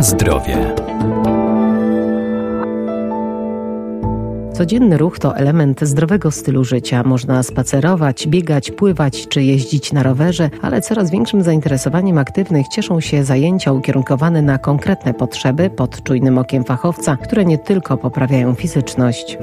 Zdrowie. Codzienny ruch to element zdrowego stylu życia. Można spacerować, biegać, pływać czy jeździć na rowerze, ale coraz większym zainteresowaniem aktywnych cieszą się zajęcia ukierunkowane na konkretne potrzeby pod czujnym okiem fachowca, które nie tylko poprawiają fizyczność.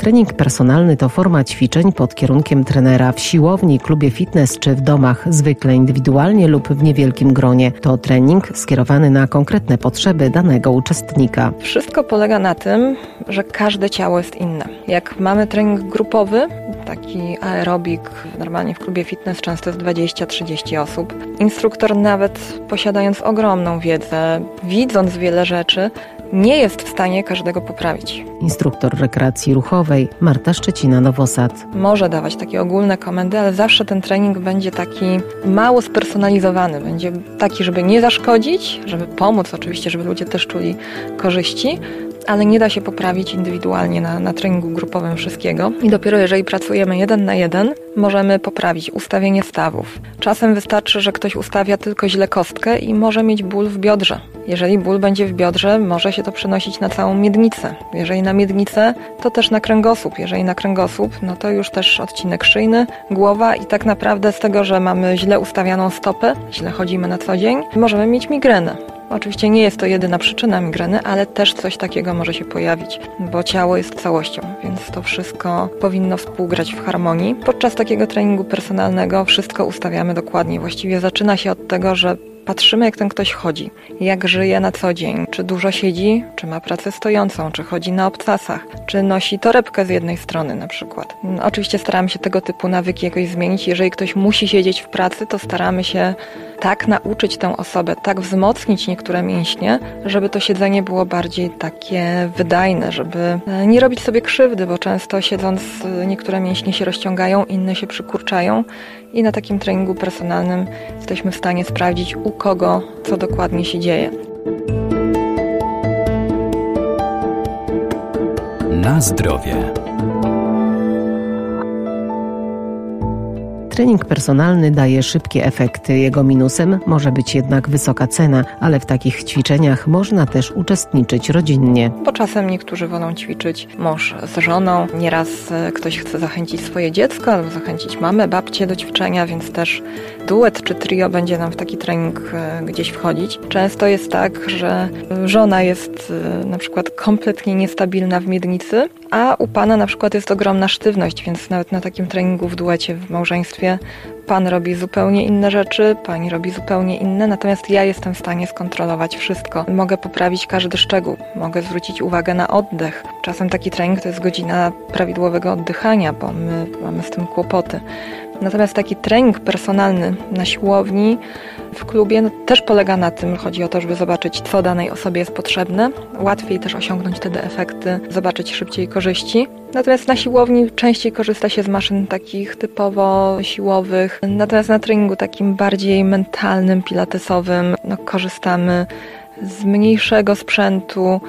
Trening personalny to forma ćwiczeń pod kierunkiem trenera w siłowni, klubie fitness czy w domach, zwykle indywidualnie lub w niewielkim gronie. To trening skierowany na konkretne potrzeby danego uczestnika. Wszystko polega na tym, że każde ciało jest inne. Jak mamy trening grupowy, taki aerobik, normalnie w klubie fitness często jest 20-30 osób. Instruktor nawet posiadając ogromną wiedzę, widząc wiele rzeczy, nie jest w stanie każdego poprawić. Instruktor rekreacji ruchowej Marta Szczecina-Nowosad. Może dawać takie ogólne komendy, ale zawsze ten trening będzie taki mało spersonalizowany. Będzie taki, żeby nie zaszkodzić, żeby pomóc oczywiście, żeby ludzie też czuli korzyści, ale nie da się poprawić indywidualnie na, na treningu grupowym wszystkiego. I dopiero jeżeli pracujemy jeden na jeden, możemy poprawić ustawienie stawów. Czasem wystarczy, że ktoś ustawia tylko źle kostkę i może mieć ból w biodrze. Jeżeli ból będzie w biodrze, może się to przenosić na całą miednicę. Jeżeli na miednicę, to też na kręgosłup. Jeżeli na kręgosłup, no to już też odcinek szyjny, głowa i tak naprawdę z tego, że mamy źle ustawianą stopę, źle chodzimy na co dzień, możemy mieć migrenę. Oczywiście nie jest to jedyna przyczyna migreny, ale też coś takiego może się pojawić, bo ciało jest całością, więc to wszystko powinno współgrać w harmonii. Podczas takiego treningu personalnego wszystko ustawiamy dokładnie. Właściwie zaczyna się od tego, że patrzymy, jak ten ktoś chodzi, jak żyje na co dzień, czy dużo siedzi, czy ma pracę stojącą, czy chodzi na obcasach, czy nosi torebkę z jednej strony na przykład. Oczywiście staramy się tego typu nawyki jakoś zmienić. Jeżeli ktoś musi siedzieć w pracy, to staramy się tak nauczyć tę osobę, tak wzmocnić niektóre mięśnie, żeby to siedzenie było bardziej takie wydajne, żeby e, nie robić sobie krzywdy, bo często siedząc e, niektóre mięśnie się rozciągają, inne się przykurczają i na takim treningu personalnym jesteśmy w stanie sprawdzić u kogo co dokładnie się dzieje. Na zdrowie. Trening personalny daje szybkie efekty. Jego minusem może być jednak wysoka cena, ale w takich ćwiczeniach można też uczestniczyć rodzinnie. Bo czasem niektórzy wolą ćwiczyć mąż z żoną. Nieraz e, ktoś chce zachęcić swoje dziecko albo zachęcić mamę, babcię do ćwiczenia, więc też duet czy trio będzie nam w taki trening e, gdzieś wchodzić. Często jest tak, że żona jest e, na przykład kompletnie niestabilna w miednicy, a u pana na przykład jest ogromna sztywność, więc nawet na takim treningu w duecie w małżeństwie pan robi zupełnie inne rzeczy, pani robi zupełnie inne, natomiast ja jestem w stanie skontrolować wszystko. Mogę poprawić każdy szczegół, mogę zwrócić uwagę na oddech. Czasem taki trening to jest godzina prawidłowego oddychania, bo my mamy z tym kłopoty. Natomiast taki trening personalny na siłowni, w klubie, no, też polega na tym, chodzi o to, żeby zobaczyć, co danej osobie jest potrzebne. Łatwiej też osiągnąć wtedy efekty, zobaczyć szybciej korzyści. Natomiast na siłowni częściej korzysta się z maszyn takich typowo siłowych. Natomiast na treningu takim bardziej mentalnym, pilatesowym, no, korzystamy z mniejszego sprzętu,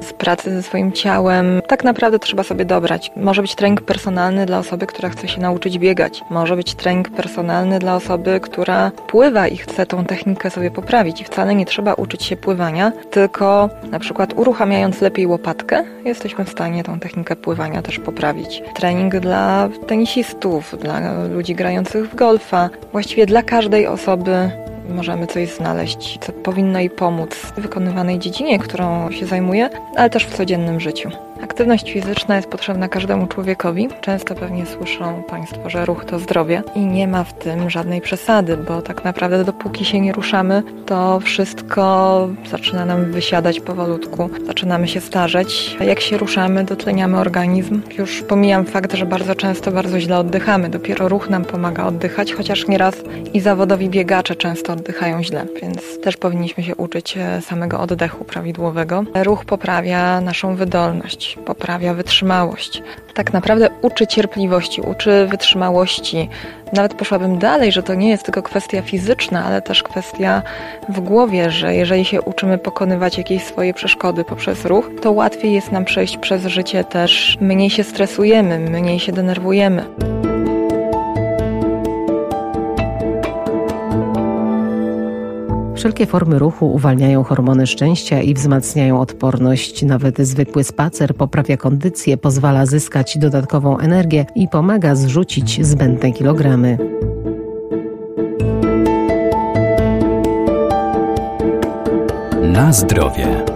z pracy ze swoim ciałem. Tak naprawdę trzeba sobie dobrać. Może być trening personalny dla osoby, która chce się nauczyć biegać. Może być trening personalny dla osoby, która pływa i chce tą technikę sobie poprawić. I wcale nie trzeba uczyć się pływania, tylko na przykład uruchamiając lepiej łopatkę, jesteśmy w stanie tą technikę pływania też poprawić. Trening dla tenisistów, dla ludzi grających w golfa, właściwie dla każdej osoby możemy coś znaleźć, co powinno jej pomóc w wykonywanej dziedzinie, którą się zajmuje, ale też w codziennym życiu. Aktywność fizyczna jest potrzebna każdemu człowiekowi. Często pewnie słyszą Państwo, że ruch to zdrowie i nie ma w tym żadnej przesady, bo tak naprawdę dopóki się nie ruszamy, to wszystko zaczyna nam wysiadać powolutku, zaczynamy się starzeć. Jak się ruszamy, dotleniamy organizm. Już pomijam fakt, że bardzo często bardzo źle oddychamy. Dopiero ruch nam pomaga oddychać, chociaż nieraz i zawodowi biegacze często oddychają źle, więc też powinniśmy się uczyć e, samego oddechu prawidłowego. Ruch poprawia naszą wydolność poprawia wytrzymałość. Tak naprawdę uczy cierpliwości, uczy wytrzymałości. Nawet poszłabym dalej, że to nie jest tylko kwestia fizyczna, ale też kwestia w głowie, że jeżeli się uczymy pokonywać jakieś swoje przeszkody poprzez ruch, to łatwiej jest nam przejść przez życie też, mniej się stresujemy, mniej się denerwujemy. Wszelkie formy ruchu uwalniają hormony szczęścia i wzmacniają odporność. Nawet zwykły spacer poprawia kondycję, pozwala zyskać dodatkową energię i pomaga zrzucić zbędne kilogramy. Na zdrowie.